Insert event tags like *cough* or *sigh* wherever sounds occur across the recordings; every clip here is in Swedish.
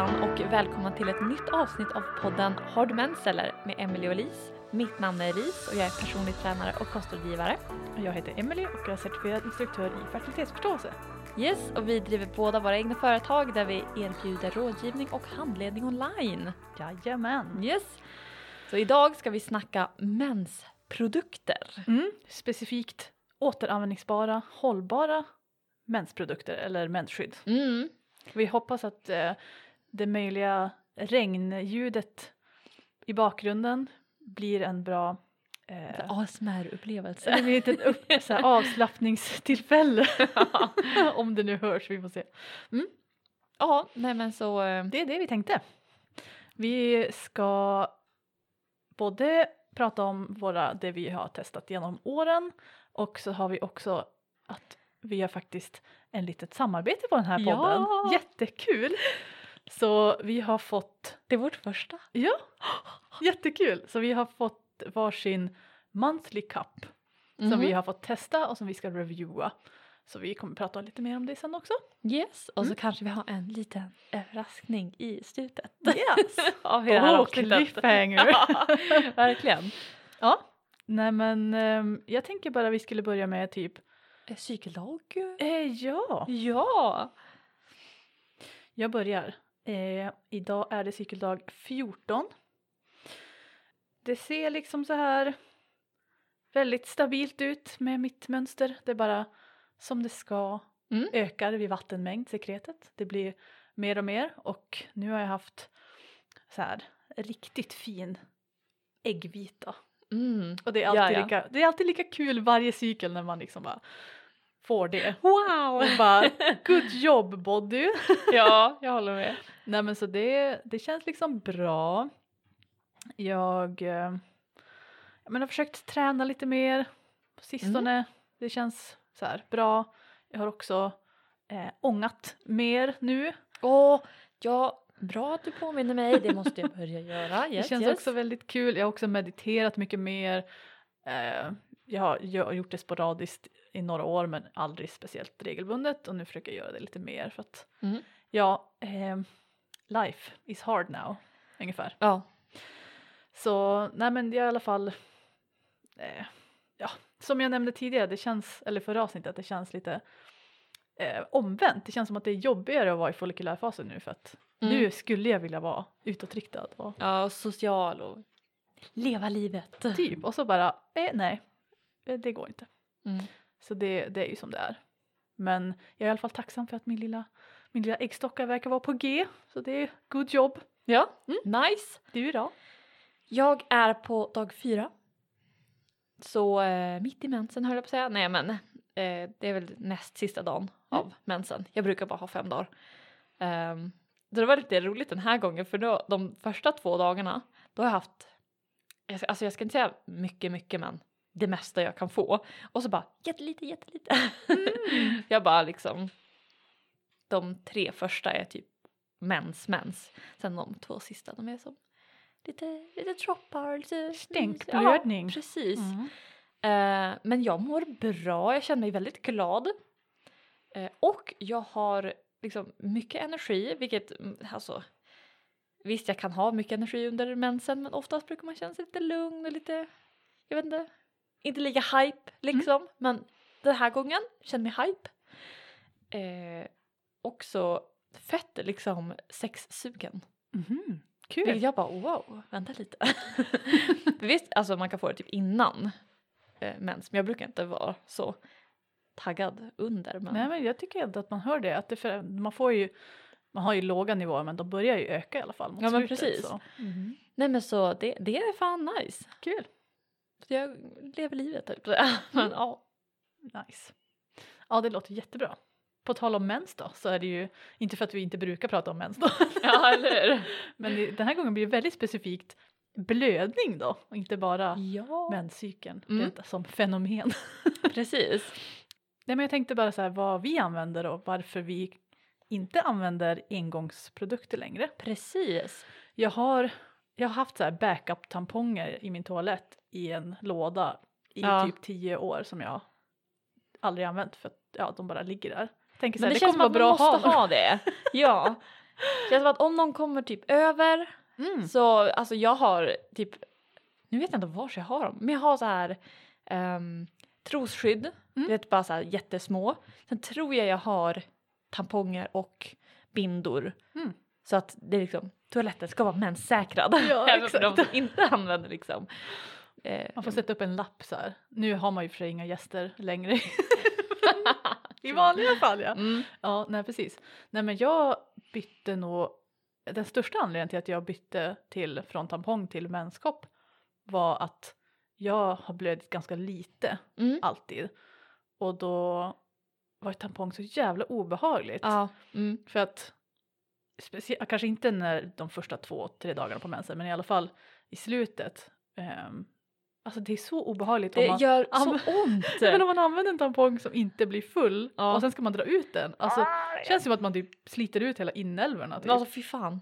hejsan och välkomna till ett nytt avsnitt av podden Har du mens eller? med Emelie och Lis. Mitt namn är Elise och jag är personlig tränare och kostrådgivare. Jag heter Emily och jag är certifierad instruktör i fertilitetsförståelse. Yes, och vi driver båda våra egna företag där vi erbjuder rådgivning och handledning online. Jajamän. Yes. Så idag ska vi snacka mensprodukter. Mm. Specifikt återanvändningsbara, hållbara mensprodukter eller mensskydd. Mm. Vi hoppas att eh, det möjliga regnljudet i bakgrunden blir en bra eh, ASMR-upplevelse. det blir ett litet upp, så här, *laughs* avslappningstillfälle *laughs* om det nu hörs, vi får se. ja, nej men så... eh, Det är det vi tänkte. Vi ska både prata om våra, det vi har testat genom åren och så har vi också att vi har faktiskt en litet samarbete på den här podden. Ja! Jättekul! Så vi har fått, Det är vårt första. ja, jättekul! Så vi har fått varsin monthly cup som Mhm. vi har fått testa och som vi ska reviewa. Så vi kommer prata lite mer om det sen också. Yes, och så Mm. kanske vi har en liten överraskning i slutet. Yes! *laughs* av Oh, cliffhanger! Ja, *laughs* verkligen. Ja, nej men ehm, jag tänker bara vi skulle börja med typ Eh, Cykeldag? eh, ja, Ja! jag börjar. Eh, idag är det cykeldag 14. Det ser liksom så här väldigt stabilt ut med mitt mönster. Det är bara som det ska. Mm. Ökar vid vattenmängd sekretet. Det blir mer och mer och nu har jag haft så här riktigt fin äggvita Mm. Och det är, alltid. Lika, det är alltid lika kul varje cykel när man liksom bara får det. Wow! Och bara *laughs* good job body. ja, jag håller med. Nej men så det, det känns liksom bra. Jag, eh, jag men, har försökt träna lite mer på sistone. Det känns så här bra. Jag har också eh, ångat mer nu. Åh, ja, bra att du påminner mig. Det måste jag börja *laughs* göra. Yes, det känns yes. också väldigt kul. Jag har också mediterat mycket mer. Eh, jag har gjort det sporadiskt i några år men aldrig speciellt regelbundet och nu försöker jag göra det lite mer för att Mm. ja, eh, life is hard now ungefär. Ja. Så nej men det är i alla fall eh, ja, som jag nämnde tidigare, det känns, eller förra avsnittet, det känns lite eh, omvänt. Det känns som att det är jobbigare att vara i follikulärfasen nu för att Mm. nu skulle jag vilja vara utåtriktad och ja, och social och leva livet. typ och så bara eh, nej, eh, det går inte. Mm. Så det, det är ju som det är. Men jag är i alla fall tacksam för att min lilla, min lilla äggstockar verkar vara på G. Så det är good job. Ja, Mm. nice. Du då? Jag är på dag fyra. Så eh, mitt i mensen höll jag på att säga. Nej men eh, det är väl näst sista dagen av mensen. Jag brukar bara ha fem dagar. Um, det var lite roligt den här gången för då, de första två dagarna då har jag haft, alltså jag ska inte säga mycket mycket men det mesta jag kan få. Och så bara jättelite jättelite. *laughs* jag bara liksom de tre första är typ mens mens. Sen de två sista de är som lite, lite droppar, lite Stänkblödning. Ja, precis. Mm. Eh, men jag mår bra, jag känner mig väldigt glad. Eh, och jag har liksom mycket energi, vilket mm, alltså Visst, jag kan ha mycket energi under mensen men oftast brukar man känna sig lite lugn och lite, jag vet inte, inte lika hype liksom. Men den här gången känner mig hype. Eh, också fett liksom sexsugen. Vilket Kul. jag bara wow, vänta lite. *laughs* Visst, alltså man kan få det typ innan eh, mens men jag brukar inte vara så taggad under. Men... Nej men jag tycker ändå att man hör det. Att det för, man får ju man har ju låga nivåer men de börjar ju öka i alla fall mot Ja, men slutet. precis. Mhm. Nej men så det, det är fan nice. Kul. Jag lever livet typ. *laughs* men ja. Nice. Ja det låter jättebra. På tal om mens då så är det ju inte för att vi inte brukar prata om mens då. *laughs* ja eller. *laughs* Men det, den här gången blir det väldigt specifikt blödning då och inte bara Ja menscykeln Mm. som fenomen. precis. Nej men jag tänkte bara så här vad vi använder och varför vi inte använder engångsprodukter längre. Precis. Jag har, jag har haft så här backup-tamponger i min toalett i en låda i Ja. typ tio år som jag aldrig använt för att ja, de bara ligger där. Tänker så Men här, det, det, känns kommer som vara att man bra att måste ha. ha det. *laughs* Ja. Känns som att om någon kommer typ över Mm. så alltså jag har typ, nu vet jag inte var jag har dem, men jag har så här um, trosskydd, Mm. du vet bara så här jättesmå. Sen tror jag jag har tamponger och bindor Mm. Så att det är liksom toaletten ska vara menssäkrad. Ja, *laughs* Även för de som inte använder liksom. Eh, Man får sätta upp en lapp så här. Nu har man ju för sig inga gäster längre. *laughs* I vanliga fall ja. mm. Ja, nej precis. Nej men jag bytte nog, den största anledningen till att jag bytte till från tampong till menskopp var att jag har blödit ganska lite Mm. alltid. Och då var tampong så jävla obehagligt. Ja. Mm. För att, specie- kanske inte när de första två, tre dagarna på mensen, men i alla fall i slutet. ehm, alltså det är så obehagligt om Det man, gör så ont. *laughs* men om man använder en tampong som inte blir full Ja. och sen ska man dra ut den. Alltså, det känns som att man typ sliter ut hela inälvorna. Typ. Alltså fy fan.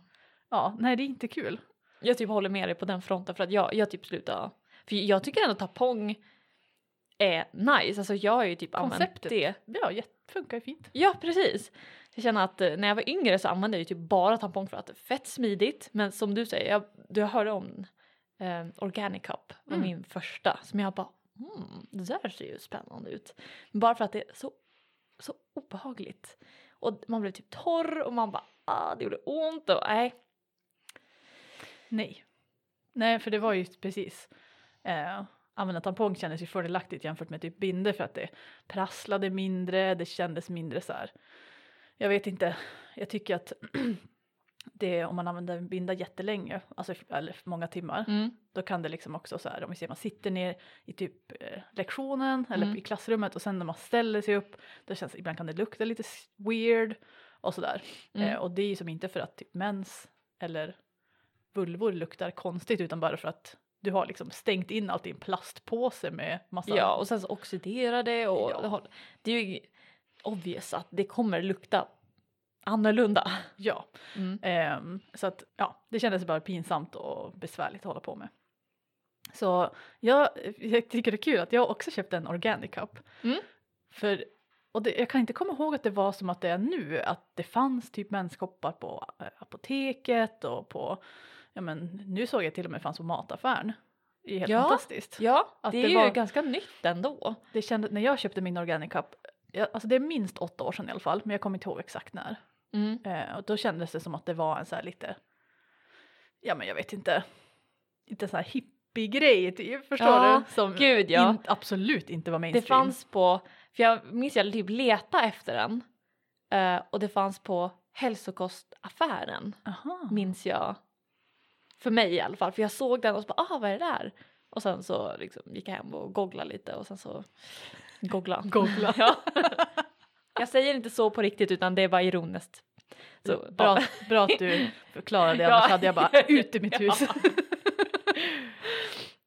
Ja, nej det är inte kul. Jag typ håller med dig på den fronten för att jag, jag typ slutar. För jag tycker ändå tampong är nice. Alltså jag har ju typ använt Konceptet. det. Ja, funkar ju fint. Ja precis. Jag känner att eh, när jag var yngre så använde jag ju typ bara tampong för att det är fett smidigt. Men som du säger, jag, du hörde om eh, Organic Cup var Mm. min första. Som jag bara, mm, det där ser ju spännande ut. Men bara för att det är så, så obehagligt. Och man blev typ torr och man bara, ah det gjorde ont och nej. Nej. Nej, för det var ju precis. Eh, använda tampong kändes ju fördelaktigt jämfört med typ binder för att det prasslade mindre, det kändes mindre så här. Jag vet inte, jag tycker att *clears throat* det om man använder en binda jättelänge, alltså eller många timmar, Mm. då kan det liksom också så här om vi ser man sitter ner i typ eh, lektionen eller Mm. i klassrummet och sen när man ställer sig upp, då känns ibland kan det lukta lite weird och sådär. Mm. Eh, och det är ju som inte för att typ mens eller vulvor luktar konstigt utan bara för att du har liksom stängt in allt i en plastpåse med massa Ja och sen så oxiderar det och Ja. det, har, det är ju obvious att det kommer lukta annorlunda. Ja, Mm. ehm, så att ja, det kändes bara pinsamt och besvärligt att hålla på med. Så jag, jag tycker det är kul att jag också köpte en Organic Cup. Mm. För, och det, jag kan inte komma ihåg att det var som att det är nu, att det fanns typ menskoppar på eh, apoteket och på, ja men nu såg jag till och med fanns på mataffären. Det är helt Ja. fantastiskt. Ja, Att det är det ju var- ganska nytt ändå. Det kände, när jag köpte min Organic Cup, jag, alltså det är minst åtta år sedan i alla fall, men jag kommer inte ihåg exakt när. Mm. Eh, och då kändes det som att det var en så här lite, ja men jag vet inte, inte så här hippie-grej typ, förstår Ja, du? Som Gud ja. in, absolut inte var Det mainstream. fanns på, för jag minns jag typ leta efter den. eh, och det fanns på hälsokostaffären Aha. minns jag. För mig i alla fall, för jag såg den och så bara ah vad är det där? Och sen så liksom gick jag hem och googlade lite och sen så googla. Googla. *laughs* ja. Jag säger inte så på riktigt utan det är bara ironiskt. Så, bra, ja. bra att du förklarade, *laughs* Ja. annars hade jag bara *laughs* ut i mitt hus. Ja.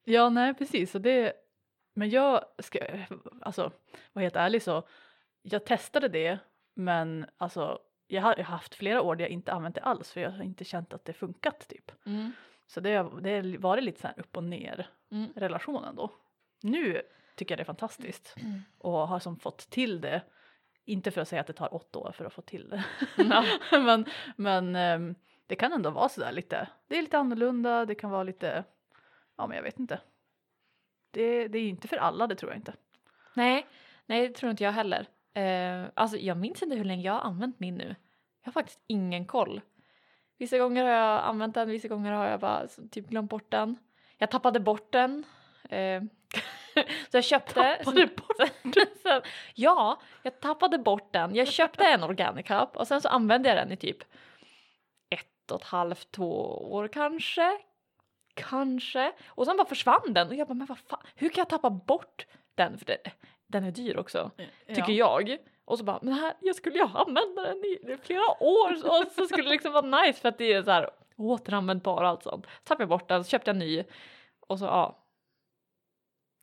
ja, nej precis. Och det, men jag ska, alltså var helt ärlig så, jag testade det men alltså jag har haft flera år där jag inte använt det alls för jag har inte känt att det funkat typ. Mm. Så det har det har varit lite så här upp och ner Mm. relationen då. Nu tycker jag det är fantastiskt Mm. och har som fått till det. Inte för att säga att det tar åtta år för att få till det. Ja. *laughs* men men ehm, det kan ändå vara sådär lite, det är lite annorlunda, det kan vara lite, ja men jag vet inte. Det, det är inte för alla, det tror jag inte. Nej, nej det tror inte jag heller. Eh, alltså jag minns inte hur länge jag har använt min nu. Jag har faktiskt ingen koll. Vissa gånger har jag använt den, vissa gånger har jag bara så, typ glömt bort den. Jag tappade bort den. Eh, *laughs* *laughs* så jag köpte... Tappade bort sen, *laughs* ja, jag tappade bort den. Jag köpte en Organic Cup och sen så använde jag den i typ ett och ett halvt, två år kanske. Kanske. Och sen bara försvann den och jag bara, men vad fan, hur kan jag tappa bort den? För det, den är dyr också, tycker jag. Och så bara, men här, jag skulle ju använda den i flera år och så skulle det liksom vara nice för att det är så här återanvändbar och allt sånt. Så tappade jag bort den, så köpte jag en ny och så ja.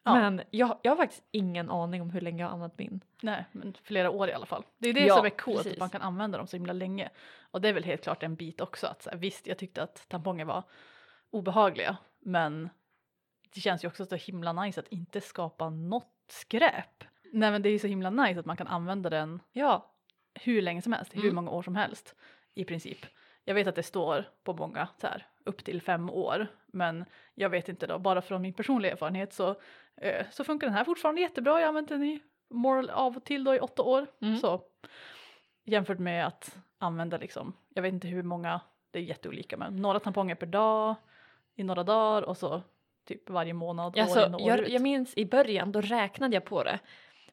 Ja. Men jag, jag har faktiskt ingen aning om hur länge jag har använt min. Nej, men flera år i alla fall. Det är det Ja, som är coolt, att man kan använda dem så himla länge. Och det är väl helt klart en bit också. Att så här, visst, jag tyckte att tamponger var obehagliga, men det känns ju också så himla nice att inte skapa något skräp. Nej men det är ju så himla nice att man kan använda den Ja, hur länge som helst, hur Mm. många år som helst i princip. Jag vet att det står på många så här upp till fem år men jag vet inte då, bara från min personliga erfarenhet så, eh, så funkar den här fortfarande jättebra. Jag har använt den i moral av och till då i åtta år. Mm. Så jämfört med att använda liksom, jag vet inte hur många, det är jätteolika men några tamponger per dag i några dagar och så typ varje månad år Alltså, in och år jag, ut. jag minns i början, då räknade jag på det.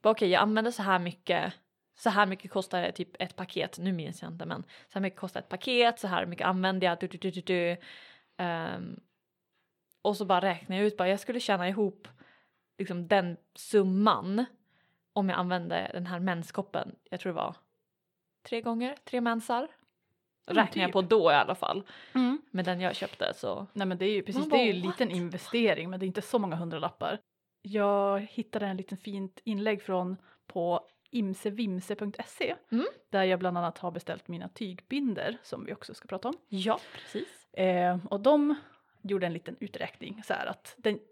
Okej, jag använder så här mycket. Så här mycket kostar typ ett paket. Nu minns jag inte, men så här mycket kostar ett paket. Så här mycket använder jag. Du, du, du, du. Ehm, och så bara räknade jag ut. Bara, jag skulle tjäna ihop liksom den summan om jag använde den här menskoppen. Jag tror det var tre gånger, tre mensar. Mm, Räknar jag typ. på då i alla fall. Mm. Med den jag köpte så. Nej men det är ju precis, Man det är ju en bara, liten "What?" investering men det är inte så många hundralappar. Jag hittade en liten fint inlägg från på imsevimse.se Mm. där jag bland annat har beställt mina tygbinder som vi också ska prata om. Ja, precis. Eh, och de gjorde en liten uträkning så här att den *laughs*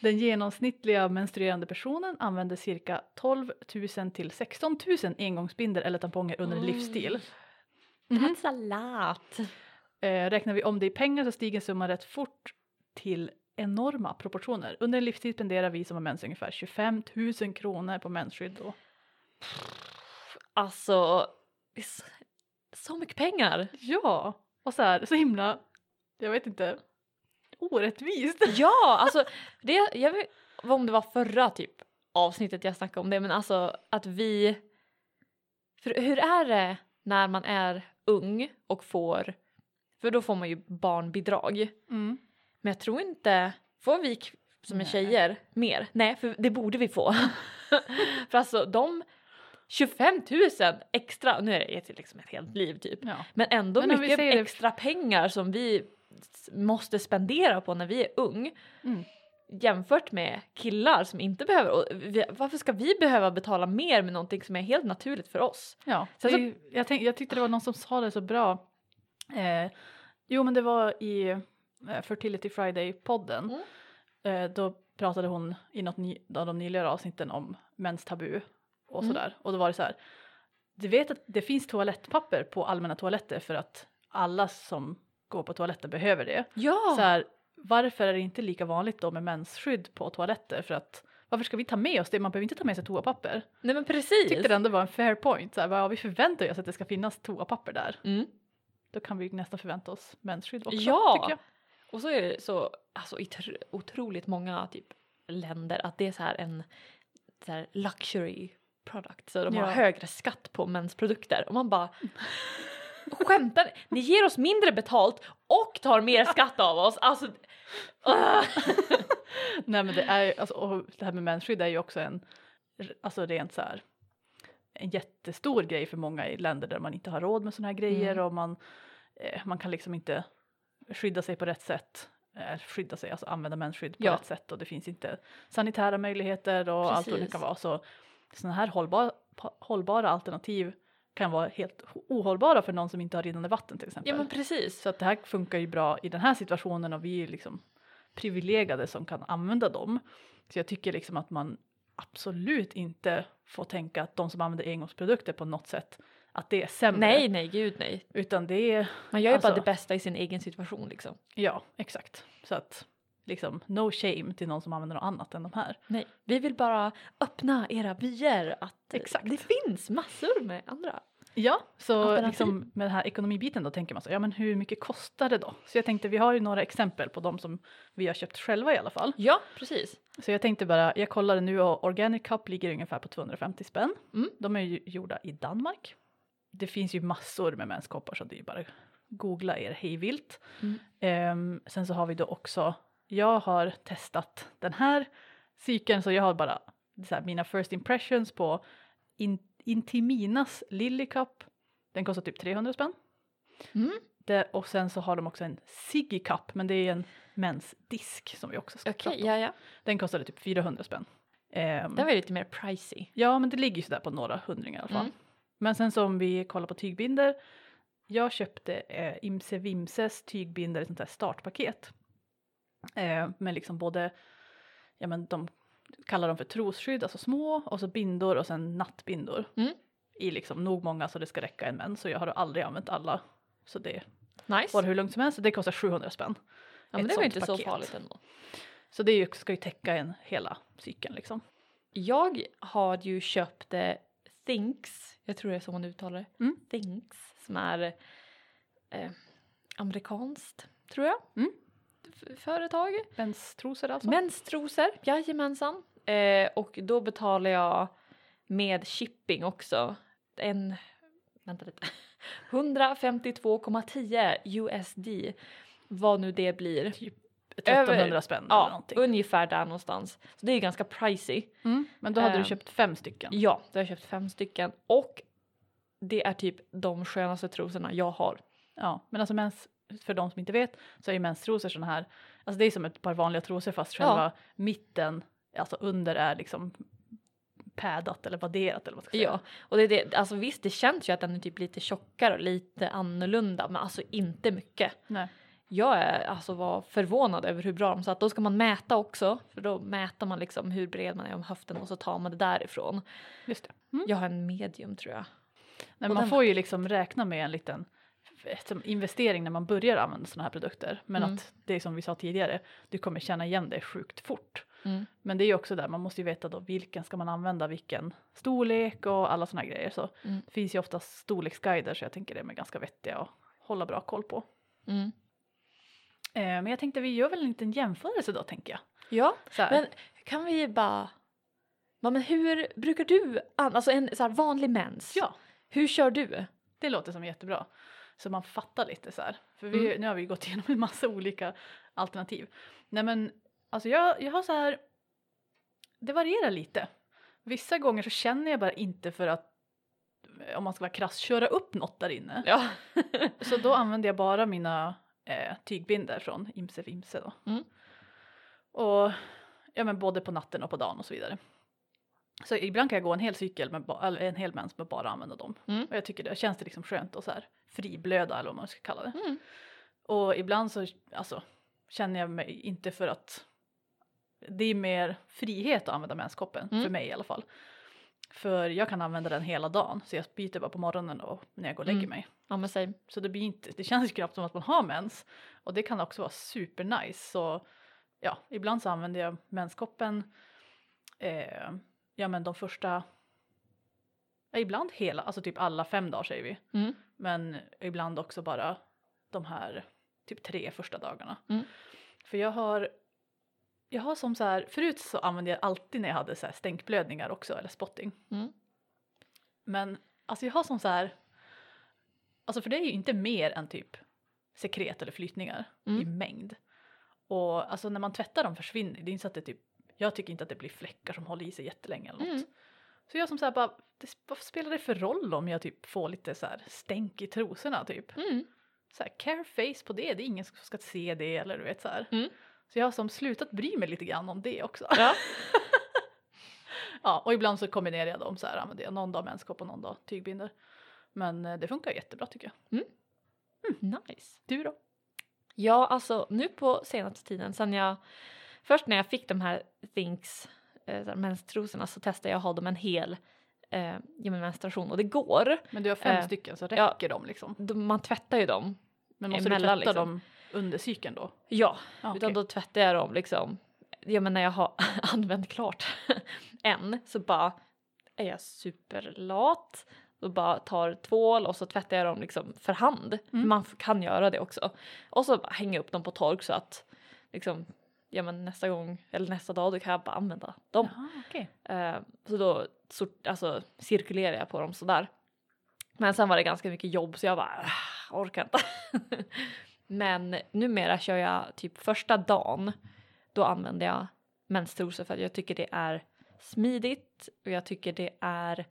Den genomsnittliga menstruerande personen använder cirka 12 000 till 16 000 engångsbinder eller tamponger under Oj. livsstil. That's a lot. Eh, räknar vi om det i pengar så stiger summan rätt fort till enorma proportioner. Under en livstid spenderar vi som har mens ungefär 25 000 kronor på mensskydd. Då. Alltså, så mycket pengar. Ja, och så här, så himla, jag vet inte, orättvist. *laughs* Ja, alltså det, jag vet om det var förra typ avsnittet jag snackade om det, men alltså att vi... För hur är det när man är ung och får... För då får man ju barnbidrag. Mm. Men jag tror inte... Får vi som är tjejer mer? Nej, för det borde vi få. *laughs* för alltså de 25 000 extra, nu är det ett, liksom ett helt liv typ. Ja. Men ändå Men mycket säger det- extra pengar som vi måste spendera på när vi är ung. Mm. Jämfört med killar som inte behöver. Och vi, varför ska vi behöva betala mer med någonting som är helt naturligt för oss? Ja, så- ju- jag, tänk, jag tyckte det var någon som sa det så bra. Eh, jo men det var i Fertility Friday-podden. Mm. Eh, då pratade hon i något av de nyligare avsnitten om menstabu och Mm. sådär. Och då var det så här. Du vet att det finns toalettpapper på allmänna toaletter för att alla som går på toaletten behöver det. Ja! Så här, varför är det inte lika vanligt då med mensskydd på toaletter? För att varför ska vi ta med oss det? Man behöver inte ta med sig toapapper. Nej men precis! Tyckte det ändå var en fair point. Så här, ja, vi förväntar oss att det ska finnas toapapper där. Mm. Då kan vi nästan förvänta oss mensskydd också. Ja! Och så är det så alltså, i tr- otroligt många typ, länder att det är så här en så här, luxury product. Så de har Ja. högre skatt på mensprodukter. Och man bara *laughs* skämtar ni? Ger oss mindre betalt och tar mer skatt av oss. Alltså, *laughs* ah. *laughs* Nej men det är ju- alltså, och det här med mensskydd är ju också en, alltså rent så här en jättestor grej för många i länder där man inte har råd med sådana här grejer Mm. och man, eh, man kan liksom inte skydda sig på rätt sätt. Eh, skydda sig, alltså använda mensskydd på Ja. rätt sätt och det finns inte sanitära möjligheter och allt vad det Precis. kan vara. Så sådana här hållbara, hållbara alternativ kan vara helt ohållbara för någon som inte har rinnande vatten till exempel. Ja men precis. Så att det här funkar ju bra i den här situationen och vi är liksom privilegierade som kan använda dem. Så jag tycker liksom att man absolut inte får tänka att de som använder engångsprodukter på något sätt att det är sämre. Nej nej gud nej. Utan det är, Man gör ju bara Alltså- det bästa i sin egen situation liksom. ja exakt. Så att liksom no shame till någon som använder något annat än de här. Nej, vi vill bara öppna era vyer att Exakt. det finns massor med andra. Ja, så liksom med den här ekonomibiten då tänker man så, ja men hur mycket kostar det då? Så jag tänkte vi har ju några exempel på de som vi har köpt själva i alla fall. Ja, precis. Så jag tänkte bara, jag kollade nu och Organic Cup ligger ungefär på 250 spänn. Mm. De är ju gjorda i Danmark. Det finns ju massor med menskoppar så det är ju bara googla er hejvilt. Mm. Ehm, sen så har vi då också, jag har testat den här cykeln så jag har bara här, mina first impressions på In, Intiminas Lily Cup. Den kostar typ 300 spänn. Mm. Det, och sen så har de också en Siggy Cup men det är en mensdisk som vi också ska Okej, prata om. ja ja. Den kostade typ 400 spänn. Ehm, Den var ju lite mer pricey. Ja, men det ligger ju sådär på några hundringar i alla fall. Mm. Men sen så om vi kollar på tygbinder. Jag köpte eh, Imse Vimses tygbinder, ett sånt där startpaket. Eh, med liksom både, ja men de kallar dem för trosskydd, alltså små, och så bindor och sen nattbindor. Mm. i liksom nog många så det ska räcka en mens så jag har aldrig använt alla. Så det Nice. var hur lugnt som helst. Det kostar 700 spänn. ja, men det var inte så paket. farligt ändå. Så det ju, ska ju täcka en hela cykeln liksom. Jag har ju köpt eh, Thinks, jag tror det är så man uttalar det. Mm. Thinks som är eh, amerikanskt, tror jag. Mm. Företag. Menstrosor alltså. Menstrosor, jajamensan. Eh, och då betalar jag med shipping också. En, vänta lite, *laughs* 152,10 USD. Vad nu det blir. Typ 1300 spänn eller Ja, någonting. ungefär där någonstans. Så det är ganska pricey. Mm. Men då hade Ehm, du köpt fem stycken. Ja, då har jag köpt fem stycken och det är typ de skönaste trosorna jag har. Ja, men alltså mens, för de som inte vet så är ju menstrosor såna här, alltså det är som ett par vanliga trosor fast Ja. själva mitten, alltså under är liksom pädat eller vadderat eller vad man ska säga. Ja, och det är det, alltså visst det känns ju att den är typ lite tjockare och lite annorlunda men alltså inte mycket. Nej. Jag är alltså var förvånad över hur bra de satt. Då ska man mäta också för då mäter man liksom hur bred man är om höften och så tar man det därifrån. Just det. Mm. Jag har en medium tror jag. Nej, man den- får ju liksom räkna med en liten investering när man börjar använda sådana här produkter. Men Mm. att det är som vi sa tidigare, du kommer känna igen det sjukt fort. Mm. Men det är ju också där, man måste ju veta då vilken ska man använda, vilken storlek och alla sådana grejer. Så Mm. det finns ju ofta storleksguider så jag tänker det är ganska vettiga att hålla bra koll på. Eh, men jag tänkte vi gör väl en liten jämförelse då tänker jag. Ja, men kan vi bara... Ja, men hur brukar du, alltså en så vanlig mens, ja, hur kör du? det låter som jättebra. Så man fattar lite så här. För vi, Mm. nu har vi gått igenom en massa olika alternativ. Nej men alltså jag, jag har så här, det varierar lite. Vissa gånger så känner jag bara inte för att om man ska vara krass, köra upp något där inne. Ja. *laughs* Så då använder jag bara mina eh, tygbinder från Imse Vimse då. Mm. Och ja men både på natten och på dagen och så vidare. Så ibland kan jag gå en hel cykel med eller en hel mens med bara använda dem. Mm. Och jag tycker det känns det liksom skönt att så här friblöda eller vad man ska kalla det. Mm. Och ibland så alltså, känner jag mig inte för att det är mer frihet att använda menskoppen, Mm. för mig i alla fall. För jag kan använda den hela dagen så jag byter bara på morgonen och när jag går och lägger Mm. mig. ja men säg. Så det blir inte, det känns knappt som att man har mens. Och det kan också vara supernice. Så ja, ibland så använder jag menskoppen, eh, ja men de första, ja, ibland hela, alltså typ alla fem dagar säger vi. Mm. Men ibland också bara de här typ tre första dagarna. Mm. För jag har, jag har som så här, förut så använde jag alltid när jag hade så här stänkblödningar också eller spotting. Mm. Men alltså jag har som så här, alltså för det är ju inte mer än typ sekret eller flytningar i Mm. mängd. Och alltså när man tvättar dem försvinner det är inte så att det typ, jag tycker inte att det blir fläckar som håller i sig jättelänge eller något. Mm. Så jag som så här bara, det, vad spelar det för roll om jag typ får lite så här stänk i trosorna typ? Mm. Så här, care face på det, det är ingen som ska se det eller du vet så här. Mm. Så jag har som slutat bry mig lite grann om det också. Ja. *laughs* Ja, och ibland så kombinerar jag dem så här, använder jag någon dag menskopp och någon dag tygbinder. Men eh, det funkar jättebra tycker jag. Nice. Du då? Ja, alltså nu på senaste tiden sen jag först när jag fick de här Thinks eh, menstrosorna så testade jag att ha dem en hel eh, ja, men menstruation och det går. Men du har fem Eh, stycken så ja. räcker de liksom. De, man tvättar ju dem. Men måste du emellan, tvätta liksom. dem under cykeln då? Ja, Ja, utan då tvättar jag dem liksom. Ja men när jag har *laughs* använt klart *laughs* en så bara är jag superlat och bara tar tvål och så tvättar jag dem liksom för hand. Mm. man kan göra det också. Och så hänger jag upp dem på tork så att liksom ja men nästa gång eller nästa dag då kan jag bara använda dem. Jaha, okej. Eh, så då sort, alltså, cirkulerar jag på dem sådär. Men sen var det ganska mycket jobb så jag bara "Ah, orkar inte. *laughs* Men numera kör jag typ första dagen då använder jag menstrosor för att jag tycker det är smidigt och jag tycker det är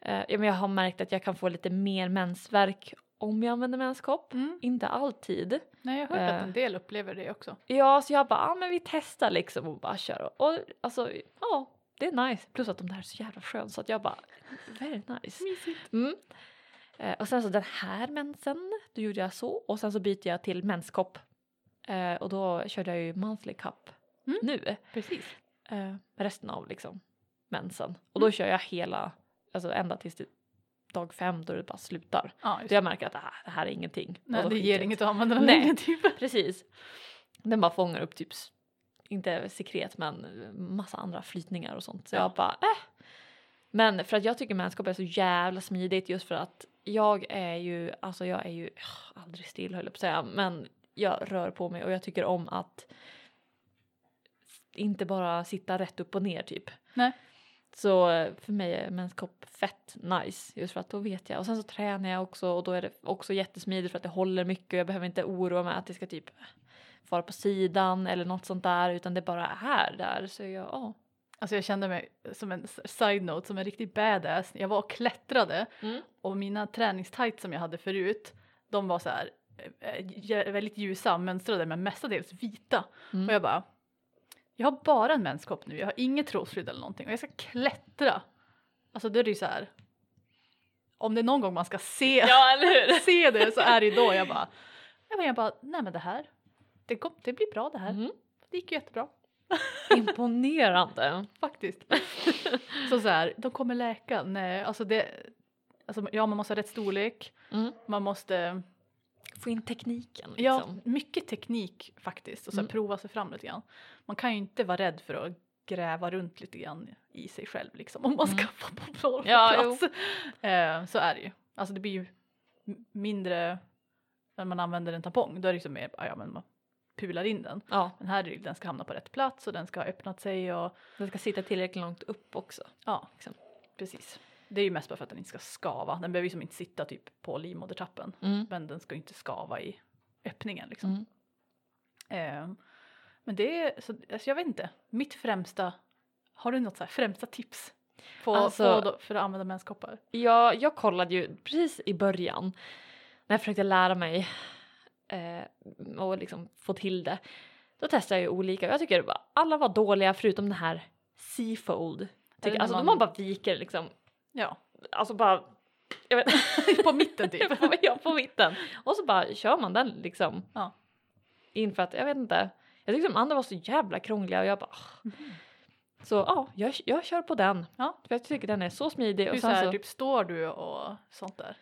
eh, ja, men jag har märkt att jag kan få lite mer mensvärk om jag använder menskopp. Mm. Inte alltid. Nej, jag har hört att Eh. en del upplever det också. Ja, så jag bara, ah, men vi testar liksom och bara kör. Och alltså, ja, det är nice. Plus att de där är så jävla sköna så att jag bara, very nice. Mysigt. Mm. Eh, och sen så den här mensen, då gjorde jag så. Och sen så byter jag till menskopp. Eh, och då körde jag ju monthly cup Mm. nu. Precis. Eh, resten av liksom mensen. Och då kör jag hela, alltså ända tills det dag fem då det bara slutar. Ja, just. jag märker att här, det här är ingenting. Nej, då det ger inget att använda den Nej. länge *laughs* typ. Precis. Den bara fångar upp typ, inte sekret men massa andra flytningar och sånt. Så Ja. jag bara äh. Men för att jag tycker mänskap är så jävla smidigt just för att jag är ju, alltså jag är ju ugh, aldrig still höll jag på att säga, men jag rör på mig och jag tycker om att inte bara sitta rätt upp och ner typ. Nej. Så eh, för mig är menskopp fett nice just för att då vet jag och sen så tränar jag också och då är det också jättesmidigt för att det håller mycket och jag behöver inte oroa mig att det ska typ vara på sidan eller något sånt där utan det bara är där så jag, ja. Alltså jag kände mig som en side-note som en riktig badass. Jag var och klättrade Mm. och mina träningstights som jag hade förut de var så här eh, eh, väldigt ljusa, mönstrade men mestadels vita. Mm. Och jag bara, jag har bara en menskopp nu, jag har inget troskydd eller någonting och jag ska klättra. Alltså då är det ju så här. Om det är någon gång man ska se, *laughs* Ja *laughs* se det så är det ju då jag bara, jag bara nej men det här, det, kom, det blir bra det här. Mm. Det gick ju jättebra *laughs* Imponerande. faktiskt. *laughs* så så här, de kommer läka, nej alltså det, alltså ja man måste ha rätt storlek, Mm. man måste Få in tekniken Ja, liksom. mycket teknik faktiskt och så Mm. prova sig fram lite grann. Man kan ju inte vara rädd för att gräva runt lite grann i sig själv liksom om man ska Mm. *laughs* få på få Ja, plats. Eh, så är det ju. Alltså det blir ju mindre när man använder en tampong. Då är det liksom mer, ja men man pular in den. Ja, Men här är det den ska hamna på rätt plats och den ska ha öppnat sig och den ska sitta tillräckligt långt upp också. ja, Liksom. precis. Det är ju mest bara för att den inte ska skava. Den behöver ju som inte sitta typ på livmodertappen. Mm. Men den ska inte skava i öppningen liksom. Mm. Eh, men det är, så, alltså jag vet inte, mitt främsta, har du något så här främsta tips? På, Alltså- på, för att använda menskoppar? Jag, jag kollade ju precis i början när jag försökte lära mig eh, och liksom få till det. Då testade jag ju olika jag tycker alla var dåliga förutom den här Seafold. Tycker, alltså man- man... bara viker liksom, Ja, alltså bara *laughs* på mitten typ. *laughs* ja, på mitten. Och så bara kör man den liksom. Ja. In för att, jag vet inte. Jag tyckte de andra var så jävla krångliga och jag bara "Ah." Så ja, jag, jag kör på den. Ja. För jag tycker den är så smidig. Hur Och så här, så, typ står du och sånt där?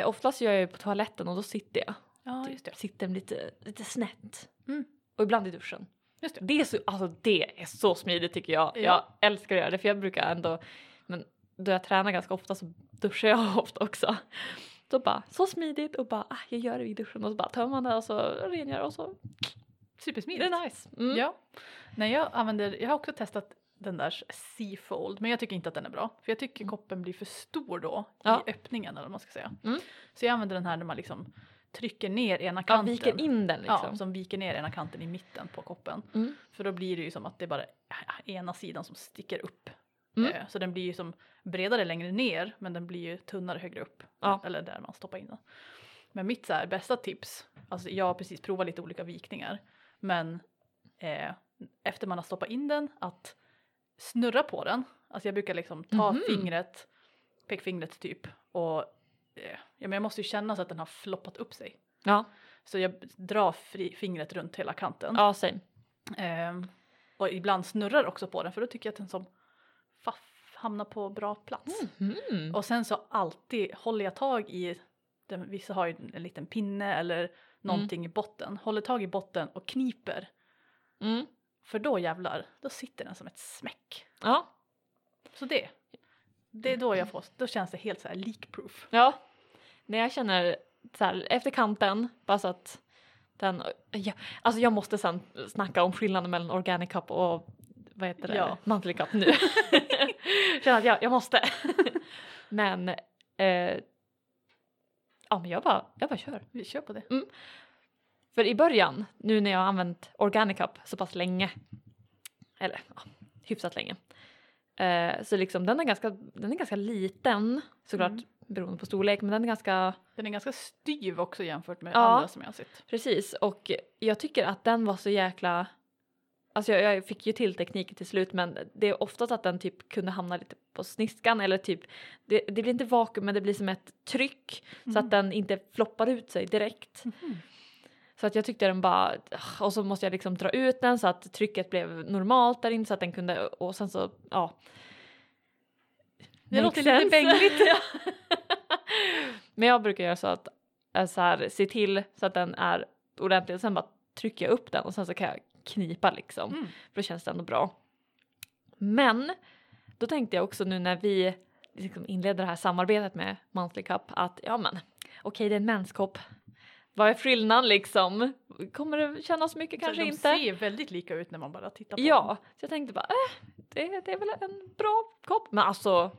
eh, oftast gör jag ju på toaletten och då sitter jag. Ja, Typ just det. Sitter lite, lite snett. Mm. Och ibland i duschen. Just det. Det är så, alltså det är så smidigt tycker jag. Ja. Jag älskar att göra det för jag brukar ändå, men då jag tränar ganska ofta så duschar jag *laughs* ofta också. Då bara så smidigt och bara ah, jag gör det i duschen och så bara tömmer man det och så rengör och så det Supersmidigt. är nice. Mm. Ja. Nej, jag använder, jag har också testat den där Seafold men jag tycker inte att den är bra. För jag tycker koppen blir för stor då Ja. i öppningen eller vad man ska säga. Mm. Så jag använder den här när man liksom trycker ner ena Ja, kanten. viker in den liksom. Ja, som viker ner ena kanten i mitten på koppen. Mm. För då blir det ju som att det är bara ena sidan som sticker upp. Mm. Eh, Så den blir ju som bredare längre ner men den blir ju tunnare högre upp. Ja. Eller där man stoppar in den. Men mitt så här, bästa tips, alltså jag har precis provat lite olika vikningar. Men eh, efter man har stoppat in den att snurra på den. Alltså jag brukar liksom ta Mhm. fingret, pekfingret typ och ja, men jag måste ju känna så att den har floppat upp sig. Ja, Så jag drar fri, fingret runt hela kanten. ja same. Ehm, och ibland snurrar också på den för då tycker jag att den som faff hamnar på bra plats. Mm. Och sen så alltid håller jag tag i, den, vissa har ju en liten pinne eller någonting i botten, håller tag i botten och kniper. Mm. För då jävlar, då sitter den som ett smäck. Ja, Så det, det är då jag får, då känns det helt så här leak-proof. ja. När jag känner så här efter kanten bara så att den, ja, alltså jag måste sen snacka om skillnaden mellan organic cup och vad heter det, Ja. monthly cup nu. *laughs* Känner att jag, jag måste. *laughs* men eh, ja men jag bara, jag bara kör. Vi kör på det. För i början, nu när jag har använt Organic Cup så pass länge, eller ja, hyfsat länge, eh, så liksom den är ganska, den är ganska liten såklart Mm. beroende på storlek men den är ganska, Den är ganska styv också jämfört med Ja. andra som jag har sett. precis och jag tycker att den var så jäkla Alltså jag, jag fick ju till tekniken till slut men det är oftast att den typ kunde hamna lite på sniskan eller typ det, det blir inte vakuum men det blir som ett tryck så Mm. att den inte floppar ut sig direkt. Mhm. Så att jag tyckte den bara, och så måste jag liksom dra ut den så att trycket blev normalt där inne så att den kunde, och sen så, ja. Det låter lite bängligt. *laughs* Ja. Men jag brukar göra så att eh, så här, se till så att den är ordentlig och sen bara trycker jag upp den och sen så kan jag knipa liksom. Mm. För då känns det ändå bra. Men då tänkte jag också nu när vi liksom inleder det här samarbetet med Monthly Cup att ja men okej det är en menskopp. Vad är skillnaden liksom? Kommer det kännas mycket Så kanske de inte? ser väldigt lika ut när man bara tittar på Ja, dem. så jag tänkte bara äh, det, det är väl en bra kopp. Men alltså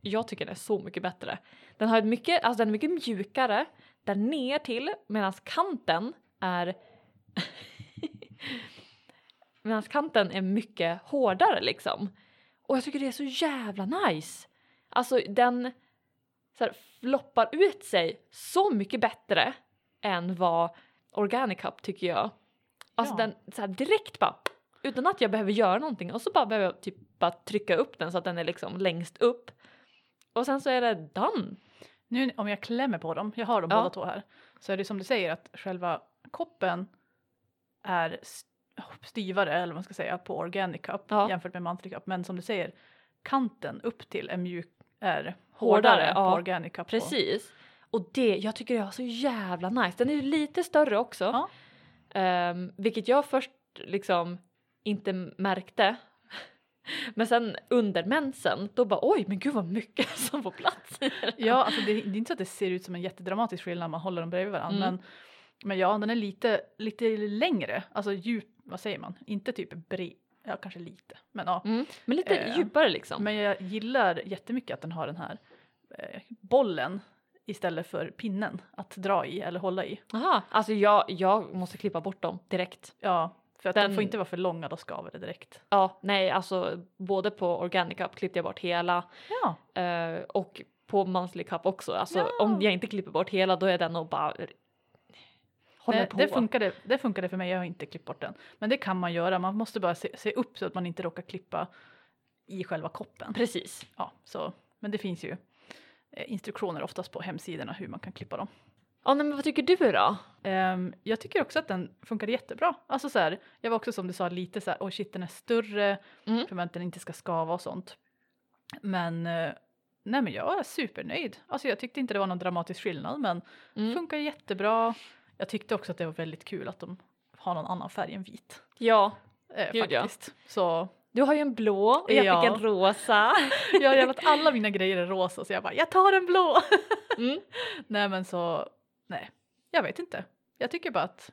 jag tycker den är så mycket bättre. Den har ett mycket, alltså den är mycket mjukare där ner till medan kanten är *laughs* medan kanten är mycket hårdare liksom. Och jag tycker det är så jävla nice. Alltså den så här, floppar ut sig så mycket bättre än vad Organic Cup tycker jag. Alltså Ja. den så här, direkt bara utan att jag behöver göra någonting och så bara behöver jag typ bara trycka upp den så att den är liksom längst upp. Och sen så är det done. Nu om jag klämmer på dem, jag har dem Ja. båda två här, så är det som du säger att själva koppen är st- styvare eller vad man ska säga på Organic Cup Ja. jämfört med Monthly Cup. Men som du säger, kanten upp till är mjuk är Hårdare, hårdare, på ja. Organic Cup. Precis. Och det, jag tycker det var så jävla nice. Den är ju lite större också. Ja. Ehm, vilket jag först liksom inte märkte. *laughs* Men sen under mensen, då bara oj men gud vad mycket *laughs* som får plats i den. Ja, alltså det, det är inte så att det ser ut som en jättedramatisk skillnad när man håller dem bredvid varandra. Mm. Men, men ja, den är lite, lite längre, alltså djup, vad säger man, inte typ bred, ja kanske lite, men ja. Mm. Men lite Eh, djupare liksom. Men jag gillar jättemycket att den har den här eh, bollen istället för pinnen att dra i eller hålla i. Aha, alltså jag, jag måste klippa bort dem direkt. Ja, för att den, Den- får inte vara för långa, då skaver det direkt. Ja, nej alltså både på Organic Cup klippte jag bort hela Ja, eh, och på Monthly Cup också. Alltså Ja. om jag inte klipper bort hela då är den och bara håller det, på. det, funkade, det funkade för mig, jag har inte klippt bort den. Men det kan man göra, man måste bara se, se upp så att man inte råkar klippa i själva koppen. Precis. Ja, så, men det finns ju instruktioner oftast på hemsidorna hur man kan klippa dem. Ja, men vad tycker du då? Ehm, jag tycker också att den funkade jättebra. Alltså så här, jag var också som du sa lite så här, oj shit den är större Mm. för att den inte ska skava och sånt. Men eh, nej men jag är supernöjd. Alltså jag tyckte inte det var någon dramatisk skillnad men Mm. funkar jättebra. Jag tyckte också att det var väldigt kul att de har någon annan färg än vit. Ja, Eh, Gud, ja. faktiskt. Så du har ju en blå och jag Ja. fick en rosa. *laughs* jag har att alla mina grejer är rosa så jag bara jag tar en blå. *laughs* Mm. nej men så nej, jag vet inte. Jag tycker bara att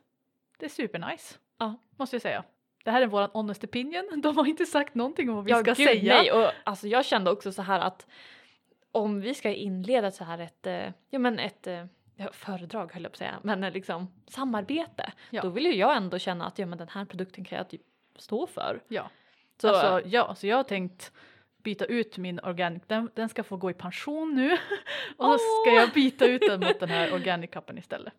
det är supernice. Ja. Måste jag säga. Det här är våran honest opinion. *laughs* De har inte sagt någonting om vad vi ja, ska gud, säga. Nej, och alltså jag kände också så här att om vi ska inleda så här ett, eh, ja men ett eh, föredrag höll jag på att säga, men eh, liksom samarbete. Ja. Då vill ju jag ändå känna att ja men den här produkten kan jag typ stå för. Ja. Så, Alltså, ja, så jag har tänkt byta ut min organic, den, den ska få gå i pension nu *laughs* och så ska jag byta ut den mot den här *laughs* organic cupen istället.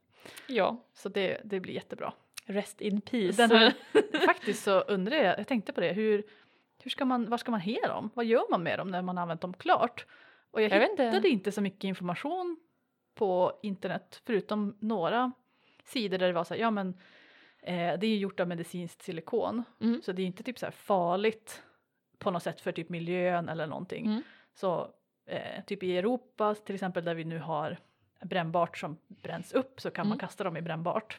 ja, Så det, det blir jättebra. rest in peace. Här, *laughs* faktiskt så undrar jag, jag tänkte på det, hur, hur ska man, vad ska man he dem? Vad gör man med dem när man har använt dem klart? Och jag, Jag vet inte. hittade inte. så mycket information på internet förutom några sidor där det var så här, ja men eh, det är gjort av medicinskt silikon Mm. så det är inte typ så här farligt på något sätt för typ miljön eller någonting. Mm. Så eh, typ i Europa till exempel där vi nu har brännbart som bränns upp så kan man Mm. kasta dem i brännbart.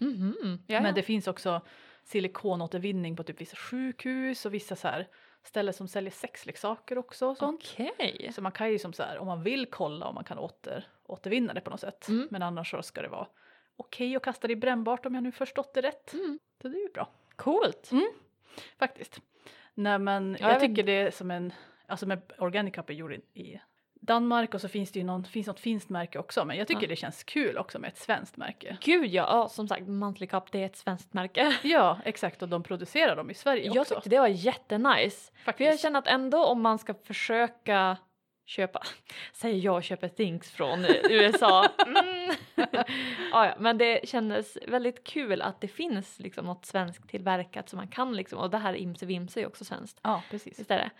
Ja, Men det finns också silikonåtervinning på typ vissa sjukhus och vissa så här ställen som säljer sexleksaker också och sånt. Okej. Så man kan ju som så här om man vill kolla om man kan åter, återvinna det på något sätt. Mm. Men annars så ska det vara okej att kasta det i brännbart om jag nu förstått det rätt. Mm. Så det är ju bra. Coolt. Faktiskt. Nej men Ja, jag, jag tycker det är som en, alltså med Organic Cup är gjord i- Danmark och så finns det ju någon, finns något finskt märke också men jag tycker Ja. det känns kul också med ett svenskt märke. Gud ja, ja, som sagt Monthly Cup det är ett svenskt märke. *laughs* Ja exakt och de producerar dem i Sverige Jag också. tyckte det var jättenice. För faktiskt. jag känner att ändå om man ska försöka köpa, *laughs* säger jag köper things från USA. Mm. *laughs* ja, ja, men det kändes väldigt kul att det finns liksom något svenskt tillverkat som man kan liksom och det här Imse Vimse är också svenskt. Ja precis. Visst är det?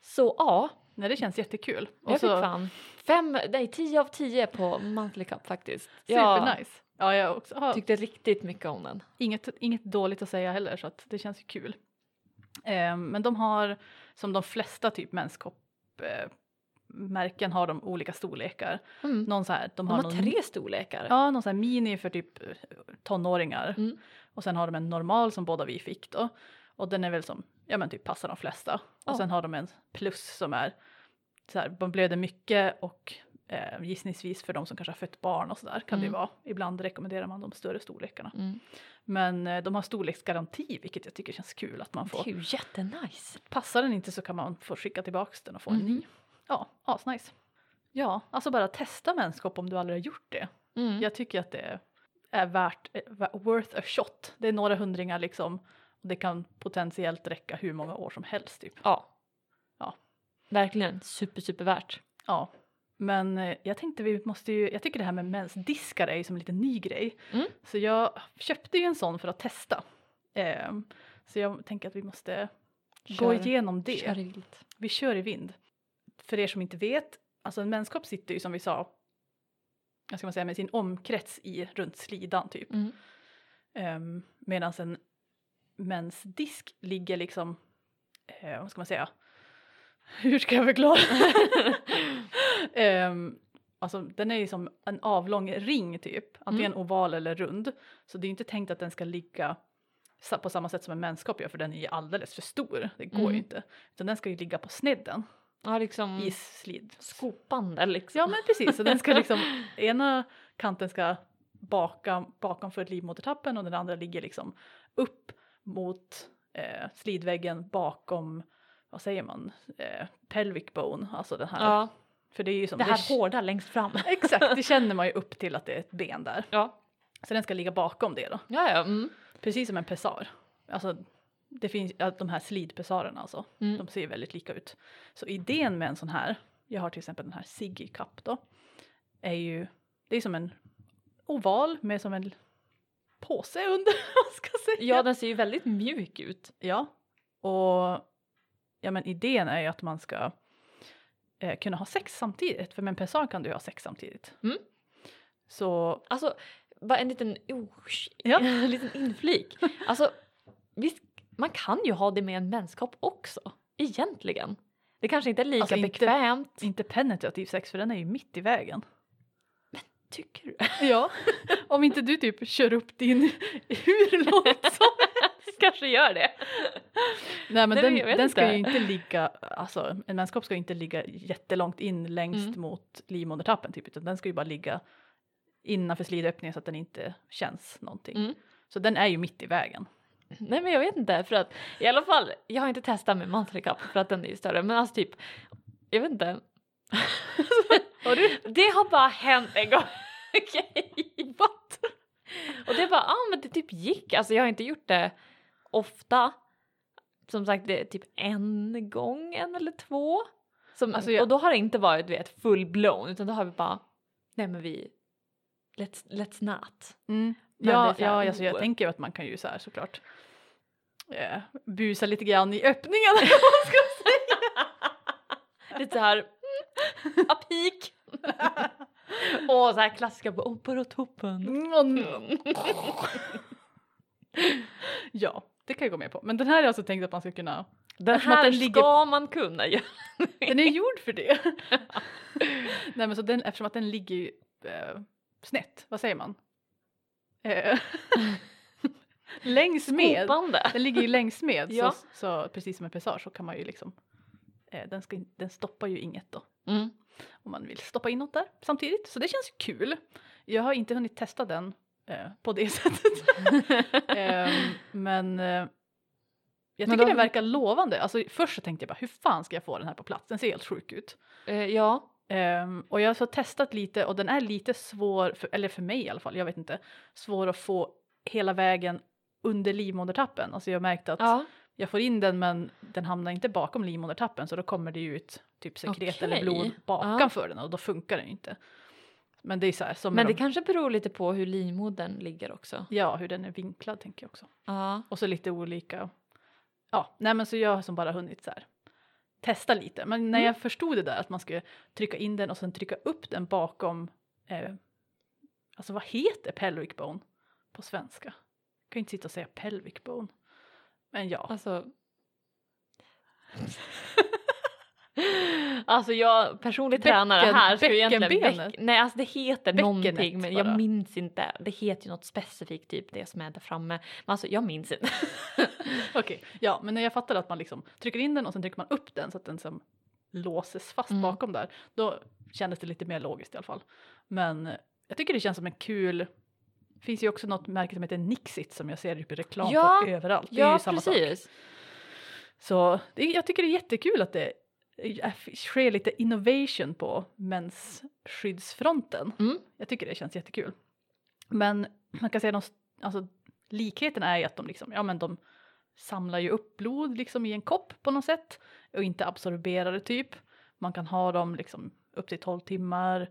Så ja, Nej det känns jättekul. jag Och fick så fan fem, nej tio av tio på Monthly Cup faktiskt. Jag supernice. Ja jag också har tyckte riktigt mycket om den. inget, inget dåligt att säga heller så att det känns ju kul. Eh, men de har som de flesta typ menskopp eh, märken har de olika storlekar. Mm. Någon så här, de De har, har någon, tre storlekar. Ja, någon så här mini för typ eh, tonåringar. Mm. Och sen har de en normal som båda vi fick då. Och den är väl som, ja men typ passar de flesta. Och sen har de en plus som är så här, man blöder mycket och eh, gissningsvis för de som kanske har fött barn och sådär kan det Mm. vara. Ibland rekommenderar man de större storlekarna. Mm. Men eh, de har storleksgaranti vilket jag tycker känns kul att man Det är får. ju jättenice. Passar den inte så kan man få skicka tillbaks den och få en ny. Mhm. Ja, asnice. Ja, alltså bara testa menskopp om du aldrig har gjort det. Mm. Jag tycker att det är värt, eh, worth a shot. Det är några hundringar liksom. Och det kan potentiellt räcka hur många år som helst typ. Ja. Ja. Verkligen super, super värt. Ja. Men eh, jag tänkte vi måste ju, jag tycker det här med mensdiskar är ju som en liten ny grej. Mm. Så jag köpte ju en sån för att testa. Ehm, så jag tänker att vi måste gå Kör- igenom det. Kör i vilt. Vi kör i vind. För er som inte vet, alltså en menskopp sitter ju som vi sa, vad ska man säga, med sin omkrets i runt slidan typ. Mm. Um, Medan en mensdisk ligger liksom, eh, vad ska man säga, hur ska jag förklara? um, *laughs* alltså den är ju som en avlång ring typ, antingen oval eller rund. Så det är inte tänkt att den ska ligga på samma sätt som en menskopp gör för den är ju alldeles för stor, det går Mm. ju inte. Utan den ska ju ligga på snedden Ja, liksom i slid. skopande liksom. Ja men precis, så den ska *laughs* liksom, ena kanten ska baka bakom för livmodertappen och den andra ligger liksom upp mot eh, slidväggen bakom, vad säger man, eh, pelvic bone, alltså den här. Ja, För det är ju som, det här hårda längst fram. *laughs* Exakt, det känner man ju upp till att det är ett ben där. Ja, Så den ska ligga bakom det då, ja, ja. Mm. precis som en pessar. Alltså det finns, ja, de här slidpessarerna alltså, Mm. de ser väldigt lika ut. Så idén med en sån här, jag har till exempel den här Siggy Cup då, är ju, det är som en oval med som en påse under, *laughs* vad ska jag säga? ja, den ser ju väldigt mjuk ut. Ja, och ja men idén är ju att man ska eh, kunna ha sex samtidigt, för med en pessar kan du ha sex samtidigt. Mm. Så Alltså, bara en liten, oh, Ja. *laughs* en liten inflik. Alltså, visst, man kan ju ha det med en menskopp också, egentligen. Det kanske inte är lika Alltså, inte- bekvämt. inte penetrativ sex för den är ju mitt i vägen. Tycker du? Ja, *laughs* om inte du typ kör upp din *laughs* hur långt som kanske gör det. Nej men Nej, den, den ska ju inte. inte ligga, alltså en menskopp ska ju inte ligga jättelångt in längst Mm. mot livmodertappen typ utan den ska ju bara ligga innanför slidöppningen så att den inte känns någonting. Mm. Så den är ju mitt i vägen. Nej men jag vet inte för att i alla fall, jag har inte testat med monthly cup för att den är ju större men alltså typ, jag vet inte. *laughs* Det har bara hänt en gång. *laughs* Okej. What? Och det bara, ja ah, men det typ gick. Alltså jag har inte gjort det ofta. Som sagt det är typ en gång, en eller två. Som, Alltså, jag- Och då har det inte varit vet full blown utan då har vi bara, nej men vi, let's, let's not. Mm. Ja, här, ja alltså jag oh. tänker att man kan ju så här såklart eh, busa lite grann i öppningen. *laughs* eller vad man ska säga. *laughs* Lite så här, mm, a peak. Och så här klassiska på, oh, bara toppen. Mm. *laughs* ja, det kan jag gå med på. Men den här är alltså tänkt att man ska kunna Den här den ligger- ska man kunna göra. *laughs* Den är gjord för det. *laughs* Nej men så den, eftersom att den ligger ju eh, snett, vad säger man? Eh, *laughs* längs med. Skopande. Den ligger ju längs med Ja. så, så precis som en pessage så kan man ju liksom eh, den, ska, den stoppar ju inget då Mm. om man vill stoppa in något där samtidigt. Så det känns kul. Jag har inte hunnit testa den eh, på det *laughs* sättet. Ehm, men eh, jag Men tycker då- den verkar lovande. Alltså, först så tänkte jag bara hur fan ska jag få den här på plats? Den ser helt sjuk ut. Eh, ja. Ehm, och jag har så testat lite och den är lite svår, för, eller för mig i alla fall, jag vet inte, svår att få hela vägen under livmodertappen. Alltså jag märkte att ja. jag får in den men den hamnar inte bakom livmodertappen så då kommer det ut typ sekret eller Okej. blod bakanför den och då funkar den inte. Men det är så här som Men det de, kanske beror lite på hur livmodern ligger också. ja hur den är vinklad tänker jag också. Ja. Och så lite olika, ja nej men så jag har som bara hunnit så här testa lite. Men när Mm. jag förstod det där att man skulle trycka in den och sen trycka upp den bakom, eh, alltså vad heter pelvic bone på svenska? Jag kan ju inte sitta och säga pelvic bone. Men ja, Alltså. *laughs* *laughs* Alltså jag personlig Bäcken- tränare här ju egentligen bäck, Nej alltså det heter Bäckenet någonting men jag bara. minns inte. Det heter ju något specifikt typ det som är där framme. Men alltså jag minns inte. *laughs* Okej, ja men när jag fattade att man liksom trycker in den och sen trycker man upp den så att den som låses fast Mm. bakom där. Då kändes det lite mer logiskt i alla fall. Men jag tycker det känns som en kul det finns ju också något märke som heter Nixit som jag ser typ i reklam Ja, för överallt. Det är ja ju samma sak. precis. Så det, jag tycker det är jättekul att det sker lite innovation på mensskyddsfronten. Mm. Jag tycker det känns jättekul. Men man kan säga att alltså, likheten är ju att de liksom, ja men de samlar ju upp blod liksom i en kopp på något sätt och inte absorberar det typ. Man kan ha dem liksom upp till 12 timmar.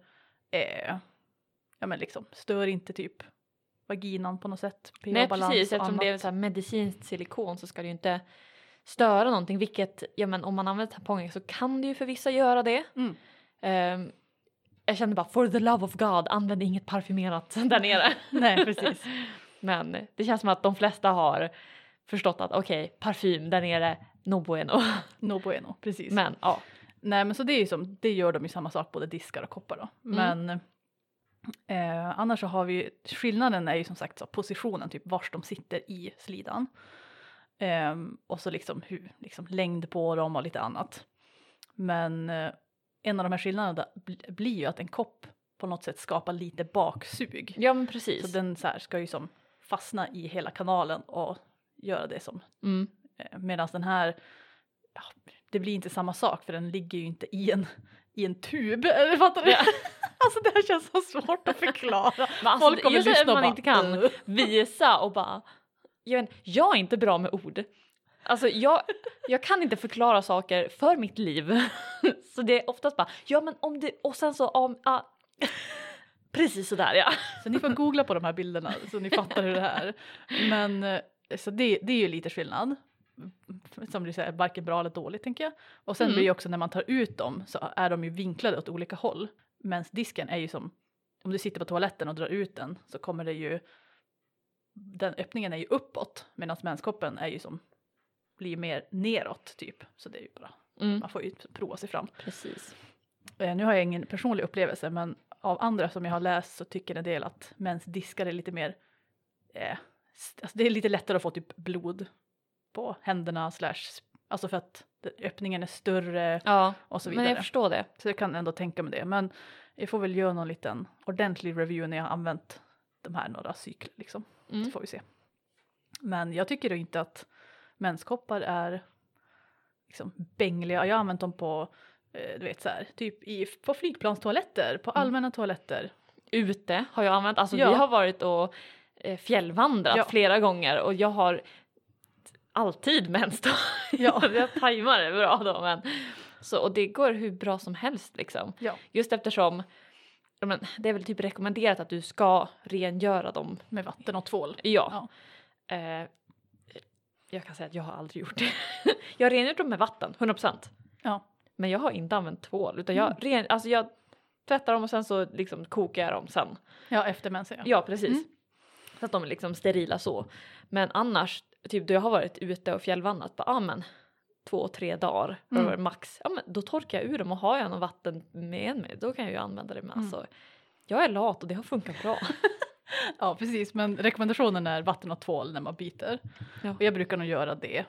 Eh, ja men liksom stör inte typ vaginan på något sätt. Nej precis eftersom det är annat. så medicinskt silikon så ska det ju inte störa någonting vilket ja men om man använder tamponger så kan det ju för vissa göra det. Mm. Ehm, jag kände bara for the love of God använd inget parfymerat *laughs* där nere. Nej precis. *laughs* Men det känns som att de flesta har förstått att okej parfym där nere no bueno. *laughs* No bueno, precis. Men ja. Nej men så det är ju som, det gör de ju samma sak både diskar och koppar då. Mm. Men eh, annars så har vi, skillnaden är ju som sagt så positionen, typ vars de sitter i slidan. Ehm, och så liksom, hur, liksom längd på dem och lite annat. Men eh, en av de här skillnaderna bl- blir ju att en kopp på något sätt skapar lite baksug. ja men precis. Så den så här ska ju som fastna i hela kanalen och göra det som Mm. Medan den här, ja, det blir inte samma sak för den ligger ju inte i en, i en tub. Eller Fattar du? Ja. *laughs* alltså det här känns så svårt att förklara. Men alltså, Folk kommer just lyssna och man bara, inte kan "Ugh." visa och bara jag, vet, jag är inte bra med ord. Alltså jag, jag kan inte förklara saker för mitt liv. *laughs* Så det är oftast bara ja men om det och sen så om ah, precis sådär ja. Så ni får googla på de här bilderna så ni fattar hur det är. Men eh, så det, det är ju lite skillnad. Som du säger, varken bra eller dåligt tänker jag. Och sen Mm. blir ju också när man tar ut dem så är de ju vinklade åt olika håll. Men disken är ju som, om du sitter på toaletten och drar ut den så kommer det ju, den öppningen är ju uppåt medan menskoppen är ju som, blir mer neråt typ. Så det är ju bara, Mm, man får ju prova sig fram. precis. Eh, nu har jag ingen personlig upplevelse men av andra som jag har läst så tycker en del att mäns diskar är lite mer, eh, alltså det är lite lättare att få typ blod på händerna slash, alltså för att öppningen är större Ja, och så men vidare. jag förstår det. Så jag kan ändå tänka mig det men jag får väl göra någon liten ordentlig review när jag har använt de här några cykler liksom. Mm. Så får vi se. Men jag tycker inte att menskoppar är liksom bängliga. Jag har använt dem på, eh, du vet så här, typ i, på flygplanstoaletter, på Mm. allmänna toaletter. Ute har jag använt, alltså Ja. vi har varit och eh, fjällvandrat Ja. flera gånger och jag har alltid mens då. Ja. *laughs* jag tajmar det bra då men så och det går hur bra som helst liksom. Ja. Just eftersom men, det är väl typ rekommenderat att du ska rengöra dem. Med vatten och tvål. Ja. Eh, jag kan säga att jag har aldrig gjort det. *laughs* jag har rengjort dem med vatten, 100%. Ja. Men jag har inte använt tvål utan jag, Mm. ren, alltså jag tvättar dem och sen så liksom kokar jag dem sen. Ja, efter mens ja. Ja precis. Mm. Så att de är liksom sterila så. Men annars, typ då jag har varit ute och fjällvandrat, bara ah, men två, tre dagar Mm. max. Ja men då torkar jag ur dem och har jag något vatten med mig då kan jag ju använda det med. Mm. Alltså, jag är lat och det har funkat bra. *laughs* Ja, precis. Men rekommendationen är vatten och tvål när man byter. Ja. Och jag brukar nog göra det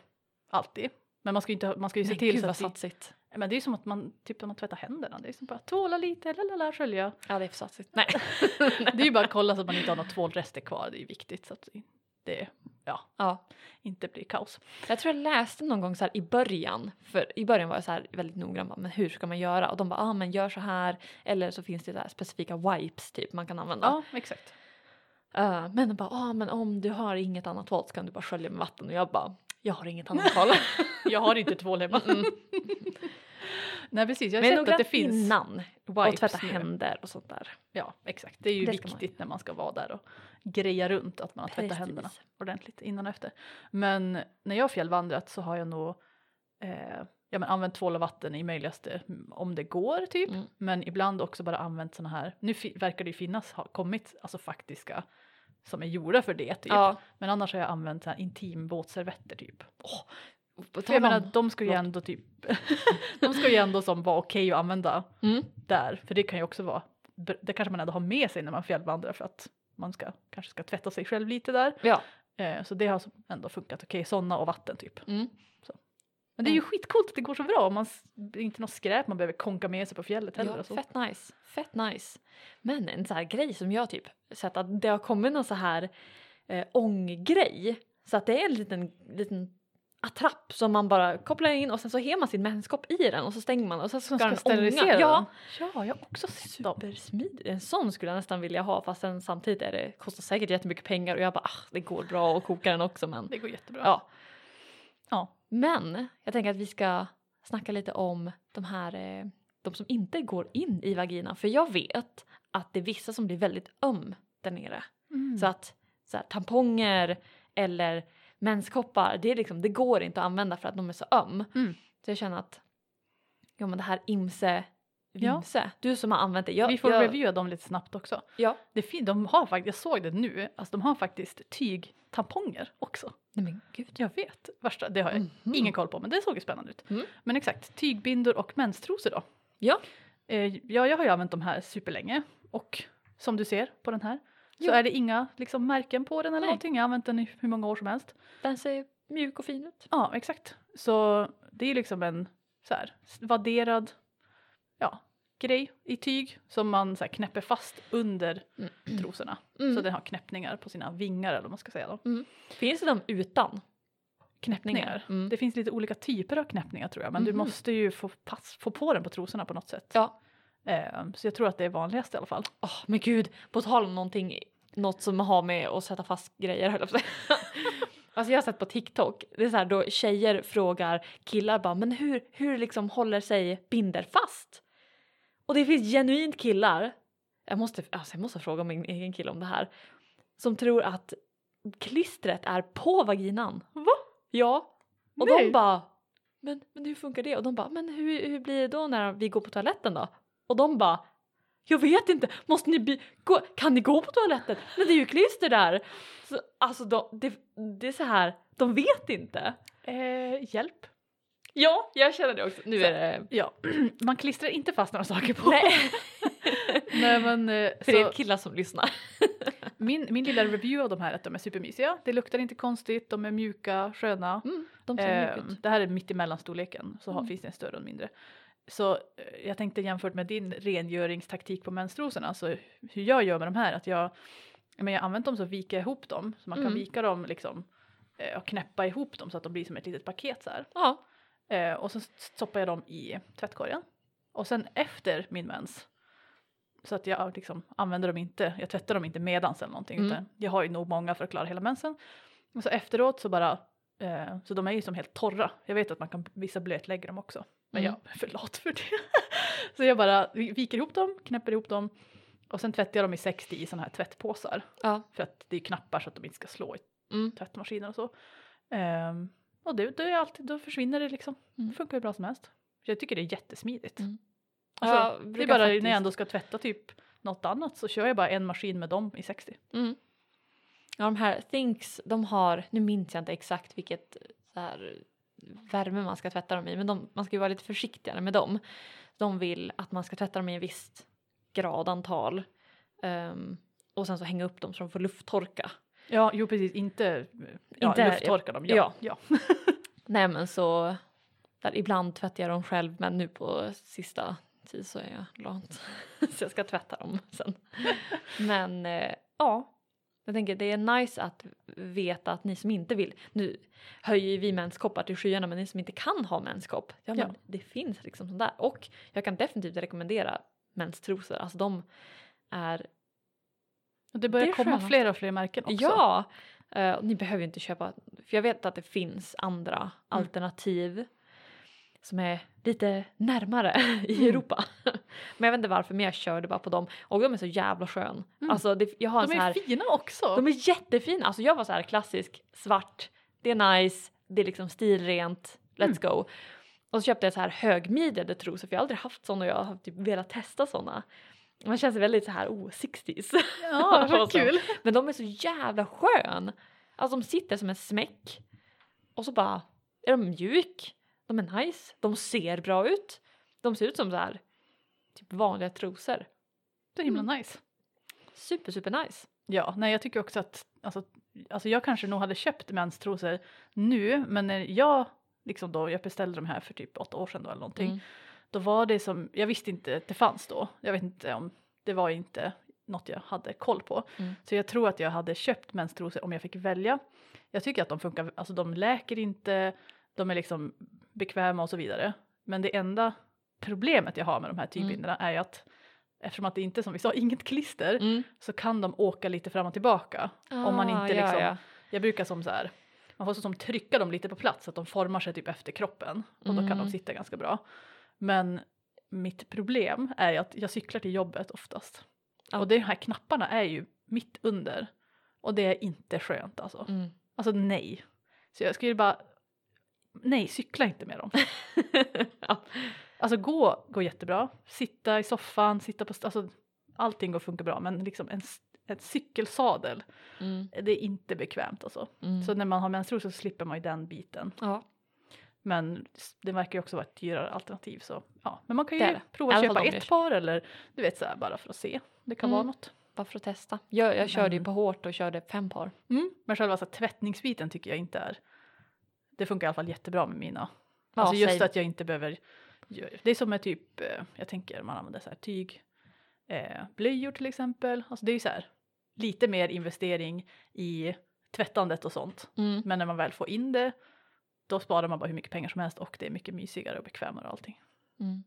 alltid. Men man ska ju, inte, man ska ju se Nej, till gud så att satsigt. men det är ju som att man, typ när man tvättar händerna, det är som bara tvåla lite, lalala, skölja. Ja det är för satsigt. Nej. *laughs* Det är ju bara att kolla så att man inte har några tvålrester kvar, det är ju viktigt så att det ja. inte blir kaos. Jag tror jag läste någon gång så här i början, för i början var jag så här väldigt noggrann, bara, men hur ska man göra? Och de bara, ah men gör så här, eller så finns det här specifika wipes typ man kan använda. Ja, exakt. Uh, men de bara, ah men om du har inget annat val så kan du bara skölja med vatten och jag bara, jag har inget annat val. *laughs* Jag har inte tvål hemma. Mm. *laughs* *laughs* Nej precis, jag har men sett att det finns innan och tvätta nu. händer och sånt där. Ja, exakt. Det är ju Det ska man viktigt när man ska vara där och greja runt att man har tvättat händerna ordentligt innan och efter. Men när jag har fjällvandrat så har jag nog eh, ja, men använt tvål och vatten i möjligaste om det går typ. Mm. Men ibland också bara använt såna här, nu verkar det ju finnas, har kommit alltså faktiska som är gjorda för det typ. Ja. Men annars har jag använt så här intim våtservetter typ. På jag menar, de ska ju ändå typ, *laughs* de ska ju ändå som vara okej att använda Mm. där, för det kan ju också vara, det kanske man ändå har med sig när man fjällvandrar för att man ska, kanske ska tvätta sig själv lite där. Ja. Eh, så det har ändå funkat okej, sådana och vatten typ. Mm. Men det är ju skitcoolt att det går så bra, om man, det är inte något skräp man behöver konka med sig på fjället heller. Ja, och så. fett nice. Fett nice. Men en sån här grej som jag typ sett att det har kommit någon så här eh, ånggrej. Så att det är en liten, liten attrapp som man bara kopplar in och sen så har man sin menskopp i den och så stänger man och så ska, ska den sterilisera ånga. Ja, den. Ja, jag har också sett dem. supersmidigt. En sån skulle jag nästan vilja ha fast sen samtidigt är det kostar säkert jättemycket pengar och jag bara ah, det går bra att koka den också men Det går jättebra. ja. Ja. Men jag tänker att vi ska snacka lite om de här eh, de som inte går in i vaginan för jag vet att det är vissa som blir väldigt öm där nere. Mm. Så att så här, tamponger eller menskoppar det, är liksom, det går inte att använda för att de är så öm. Mm. Så jag känner att ja, men det här imse Ja. vimse, du som har använt det. Jag, Vi får jag, reviewa dem lite snabbt också. Ja. Det är fint, de har faktiskt, jag såg det nu, alltså de har faktiskt tygtamponger också. Nej men gud. Jag vet, värsta, det har jag Mhm. ingen koll på men det såg ju spännande ut. Mm. Men exakt, tygbindor och menstrosor då. Ja. Eh, ja, jag har ju använt de här superlänge och som du ser på den här så Ja. är det inga liksom, märken på den eller Nej. någonting. Jag har använt den i hur många år som helst. Den ser mjuk och fin ut. Ja, exakt. Så det är liksom en så här vadderad ja, grej i tyg som man så här, knäpper fast under trosorna. Mm. Så den har knäppningar på sina vingar eller vad man ska säga då. Finns det de utan? Knäppningar. Mm. Det finns lite olika typer av knäppningar tror jag men du Mhm. måste ju få, pass, få på den på trosorna på något sätt. Ja. Eh, så jag tror att det är vanligast i alla fall. Åh men gud, på tal om någonting, något som har med att sätta fast grejer höll jag. *laughs* Alltså jag har sett på TikTok, det är så här då tjejer frågar killar bara men hur, hur liksom håller sig binder fast? Och det finns genuint killar, jag måste, alltså jag måste fråga min egen kille om det här, som tror att klistret är på vaginan. Va? Ja. Och Nej. de bara men, men hur funkar det? Och de bara men hur, hur blir det då när vi går på toaletten då? Och de bara jag vet inte, måste ni by- gå, kan ni gå på toaletten? Men det är ju klister där! Så, alltså de, det, det är så här, de vet inte. Eh, hjälp. Ja, jag känner det också. Nu är det... Ja, *clears throat* man klistrar inte fast några saker på. Nej, *laughs* Nej men eh, *laughs* för så, killar som lyssnar. *laughs* min, min lilla review av de här är att de är supermysiga. Det luktar inte konstigt, de är mjuka, sköna. Mm, de ser Eh, mjuka ut. det här är mitt emellan storleken så Mm. finns det en större och en mindre. Så eh, jag tänkte jämfört med din rengöringstaktik på menstrosorna, så hur jag gör med de här, att jag, men jag använt dem så viker jag ihop dem, så man kan Mm. vika dem liksom eh, och knäppa ihop dem så att de blir som ett litet paket så här. Ja. Eh, och så stoppar jag dem i tvättkorgen. Och sen efter min mens, så att jag liksom använder dem inte, jag tvättar dem inte medans eller någonting, Mm. utan jag har ju nog många för att klara hela mensen. Och så efteråt så bara, eh, så de är ju som helt torra. Jag vet att man kan, vissa blötlägger dem också, men Mm. jag *laughs* är för lat för det. *laughs* så jag bara viker ihop dem, knäpper ihop dem och sen tvättar jag dem i 60 i sådana här tvättpåsar. ja. För att det är knappar så att de inte ska slå i Mm. tvättmaskinen och så. Ehm, och det, då, är alltid, då försvinner det liksom. Mm. Det funkar ju bra som helst. Jag tycker det är jättesmidigt. Mm. Alltså, Jag det är bara faktiskt- när jag ändå ska tvätta typ något annat så kör jag bara en maskin med dem i 60. Mm. Ja, de här Thinks, de har, nu minns jag inte exakt vilket så här, värme man ska tvätta dem i, men de, man ska ju vara lite försiktigare med dem. De vill att man ska tvätta dem i en visst gradantal ehm, och sen så hänga upp dem så de får lufttorka. Ja, jo precis, inte, ja, Inte- lufttorka dem. Ja. ja. ja. *laughs* *laughs* Nej men så, där, ibland tvättar jag dem själv men nu på sista tid så är jag lat. *laughs* så jag ska tvätta dem sen. men eh, ja, jag tänker det är nice att veta att ni som inte vill, nu höjer vi menskoppar till skyarna men ni som inte kan ha menskopp, ja men Ja. det finns liksom sånt där. Och jag kan definitivt rekommendera menstrosor, alltså de är Och det börjar Det komma skönt. fler och fler märken också. Ja! och ni behöver ju inte köpa, för jag vet att det finns andra Mm. alternativ som är lite närmare *laughs* i Mm. Europa. *laughs* men jag vet inte varför, men jag körde bara på dem och de är så jävla skön. Mm. Alltså det, jag har en De så är här, fina också. de är jättefina, alltså jag var så här klassisk svart, det är nice, det är liksom stilrent, let's Mm. go. Och så köpte jag så här högmidjade trosor för jag har aldrig haft sådana och jag har typ velat testa sådana. Man känns väldigt så här oh 60s. Ja, *laughs* vad kul. Men de är så jävla skön. Alltså de sitter som en smäck. Och så bara är de mjuk, de är nice, de ser bra ut. De ser ut som så här typ vanliga trosor. Det är himla Mm. nice. Super super nice. Ja, nej jag tycker också att alltså, alltså jag kanske nog hade köpt menstrosor nu men när jag liksom då, jag beställde de här för typ åtta år sedan då eller någonting. Mm. Då var det som, jag visste inte att det fanns då. Jag vet inte om, det var inte något jag hade koll på. Mm. Så jag tror att jag hade köpt menstrosor om jag fick välja. Jag tycker att de funkar, alltså de läker inte, de är liksom bekväma och så vidare. Men det enda problemet jag har med de här tygbindorna är ju att eftersom att det inte som vi sa, *laughs* inget klister Mm. så kan de åka lite fram och tillbaka. Om man Ah, inte ja, liksom, ja. jag brukar som så här, man får så som trycka dem lite på plats så att de formar sig typ efter kroppen och då kan de Mm. sitta ganska bra. Men mitt problem är ju att jag cyklar till jobbet oftast. Ja. Och de här knapparna är ju mitt under. Och det är inte skönt alltså. Mm. Alltså nej. Så jag skulle bara, nej cykla inte med dem. *laughs* ja. Alltså gå går jättebra, sitta i soffan, sitta på, alltså allting går funkar bra men liksom en, en cykelsadel, Mm. det är inte bekvämt alltså. Mm. Så när man har menstrosor så slipper man ju den biten. ja. Men det verkar ju också vara ett dyrare alternativ så ja. Men man kan ju det. prova att köpa ett gör. par eller du vet så här bara för att se. Det kan Mm. vara något. Bara för att testa. Jag, jag körde ju på hårt och körde fem par. Mm. Men själva så här, tvättningsbiten tycker jag inte är, det funkar i alla fall jättebra med mina. Ja, alltså just same. att jag inte behöver, det är som med typ, eh, jag tänker man använder så här tyg, eh, blöjor till exempel. Alltså det är ju så här lite mer investering i tvättandet och sånt. Mm. Men när man väl får in det då sparar man bara hur mycket pengar som helst och det är mycket mysigare och bekvämare och allting. Mm.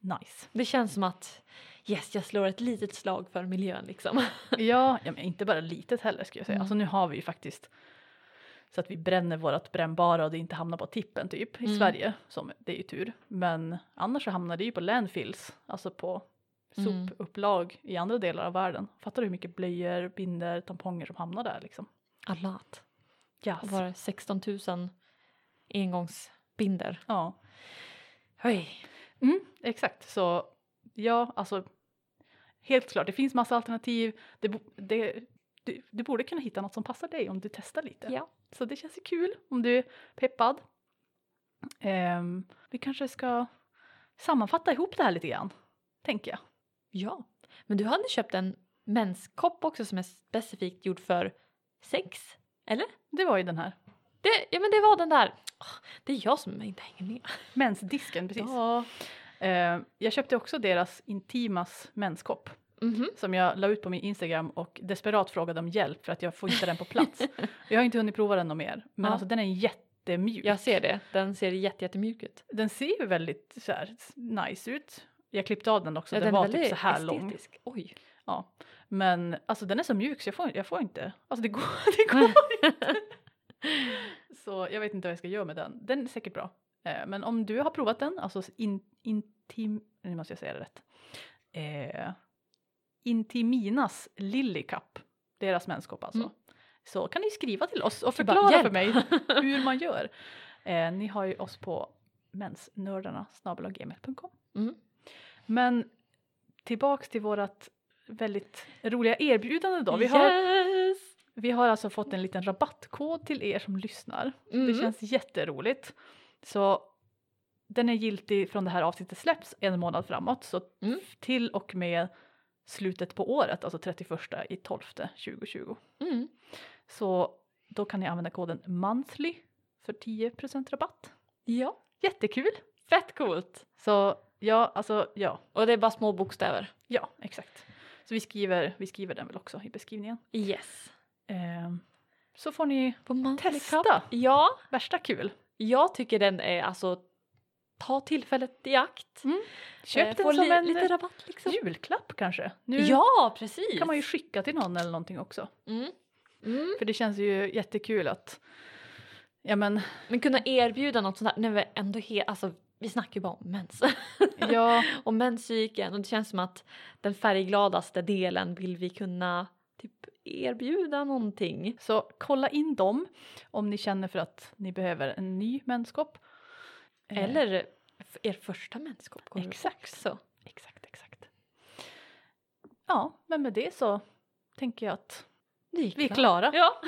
Nice. Det känns som att yes, jag slår ett litet slag för miljön liksom. Ja, ja men inte bara litet heller skulle jag säga. Mm. Alltså nu har vi ju faktiskt så att vi bränner vårat brännbara och det inte hamnar på tippen typ i Mm. Sverige. Som, det är ju tur. Men annars så hamnar det ju på landfills, alltså på Mm. sopupplag i andra delar av världen. Fattar du hur mycket blöjor, binder, tamponger som hamnar där liksom? Allat. Yes. Och bara 16 000 engångsbinder. Ja. Oj. Mm, exakt, så ja, alltså helt klart, det finns massa alternativ. Det, det, du, du borde kunna hitta något som passar dig om du testar lite. Ja. Så det känns ju kul om du är peppad. Ehm, vi kanske ska sammanfatta ihop det här lite grann, tänker jag. Ja. Men du hade köpt en menskopp också som är specifikt gjord för sex? Eller? Det var ju den här Det, ja men det var den där. Det är jag som inte hänger med. mensdisken, precis. Ja. Ehm, jag köpte också deras Intimas menskopp Mhm. som jag la ut på min Instagram och desperat frågade om hjälp för att jag får inte den på plats. *laughs* jag har inte hunnit prova den något mer, men Ja. alltså den är jättemjuk. Jag ser det. Den ser jätte, jättemjuk ut. Den ser ju väldigt så här, nice ut. Jag klippte av den också, Ja, den, är var typ så här lång. estetisk. Oj. Ja. Men alltså den är så mjuk så jag får, jag får inte, alltså det går, *laughs* det går inte. Så jag vet inte vad jag ska göra med den. Den är säkert bra. Eh, men om du har provat den, alltså in, intim, nu måste jag säga det rätt. Eh, Intiminas Lily Cup, deras menskopp alltså. Mm. Så kan ni skriva till oss och bara, förklara "Hjälp!" för mig *laughs* hur man gör. Eh, ni har ju oss på mensnördarna snabelaggmail.com. Mm. Men tillbaks till vårat väldigt roliga erbjudande då. Vi har, Yes! vi har alltså fått en liten rabattkod till er som lyssnar. Mm. Det känns jätteroligt. Så den är giltig från det här avsnittet släpps en månad framåt. Så Mm. till och med slutet på året, alltså 31 i 12 2020. Mm. Så då kan ni använda koden monthly för 10% rabatt. Ja. Jättekul! Fett coolt. Så ja, alltså ja, Och det är bara små bokstäver. ja exakt. Så vi skriver, vi skriver den väl också i beskrivningen. Yes. Ehm, så får ni På Testa. Ja. värsta kul. Jag tycker den är alltså ta tillfället i akt. Köp Eh, den få som li- en lite rabatt liksom. julklapp kanske. Nu Ja, precis. kan man ju skicka till någon eller någonting också. mm. Mm. För det känns ju jättekul att ja men Men kunna erbjuda något sånt här när vi ändå he- alltså vi snackar ju bara om mens. *laughs* ja, och menscykeln och det känns som att den färggladaste delen vill vi kunna typ erbjuda någonting. så kolla in dem om ni känner för att ni behöver en ny menskopp. Eh, Eller er första menskopp. Exakt. också. Exakt, exakt. Ja, men med det så tänker jag att vi är klara. Ja.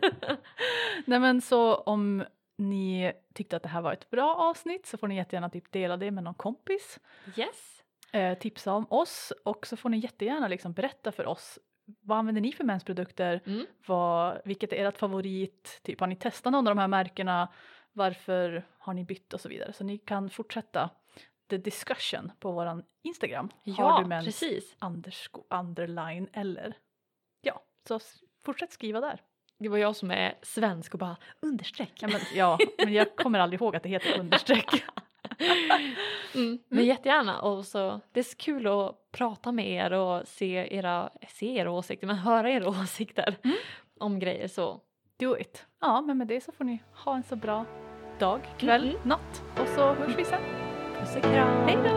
*laughs* *laughs* Nej men så om ni tyckte att det här var ett bra avsnitt så får ni jättegärna typ dela det med någon kompis. Yes. Eh, tipsa om oss och så får ni jättegärna liksom berätta för oss vad använder ni för mensprodukter? Mm. Vad, vilket är ert favorit? Typ, har ni testat någon av de här märkena? Varför har ni bytt och så vidare? Så ni kan fortsätta the discussion på våran Instagram. har Ja, du mens precis. undersco- underline eller ja, så fortsätt skriva där. Det var jag som är svensk och bara understreck. Ja men, ja, men jag kommer aldrig ihåg att det heter understreck. *laughs* Mm. Men jättegärna och så det är så kul att prata med er och se era, se era åsikter men höra era *laughs* åsikter Mm. om grejer så Do it. Ja, men med det så får ni ha en så bra dag, kväll, Mm. natt och så hörs vi sen. puss och kram. Hej då!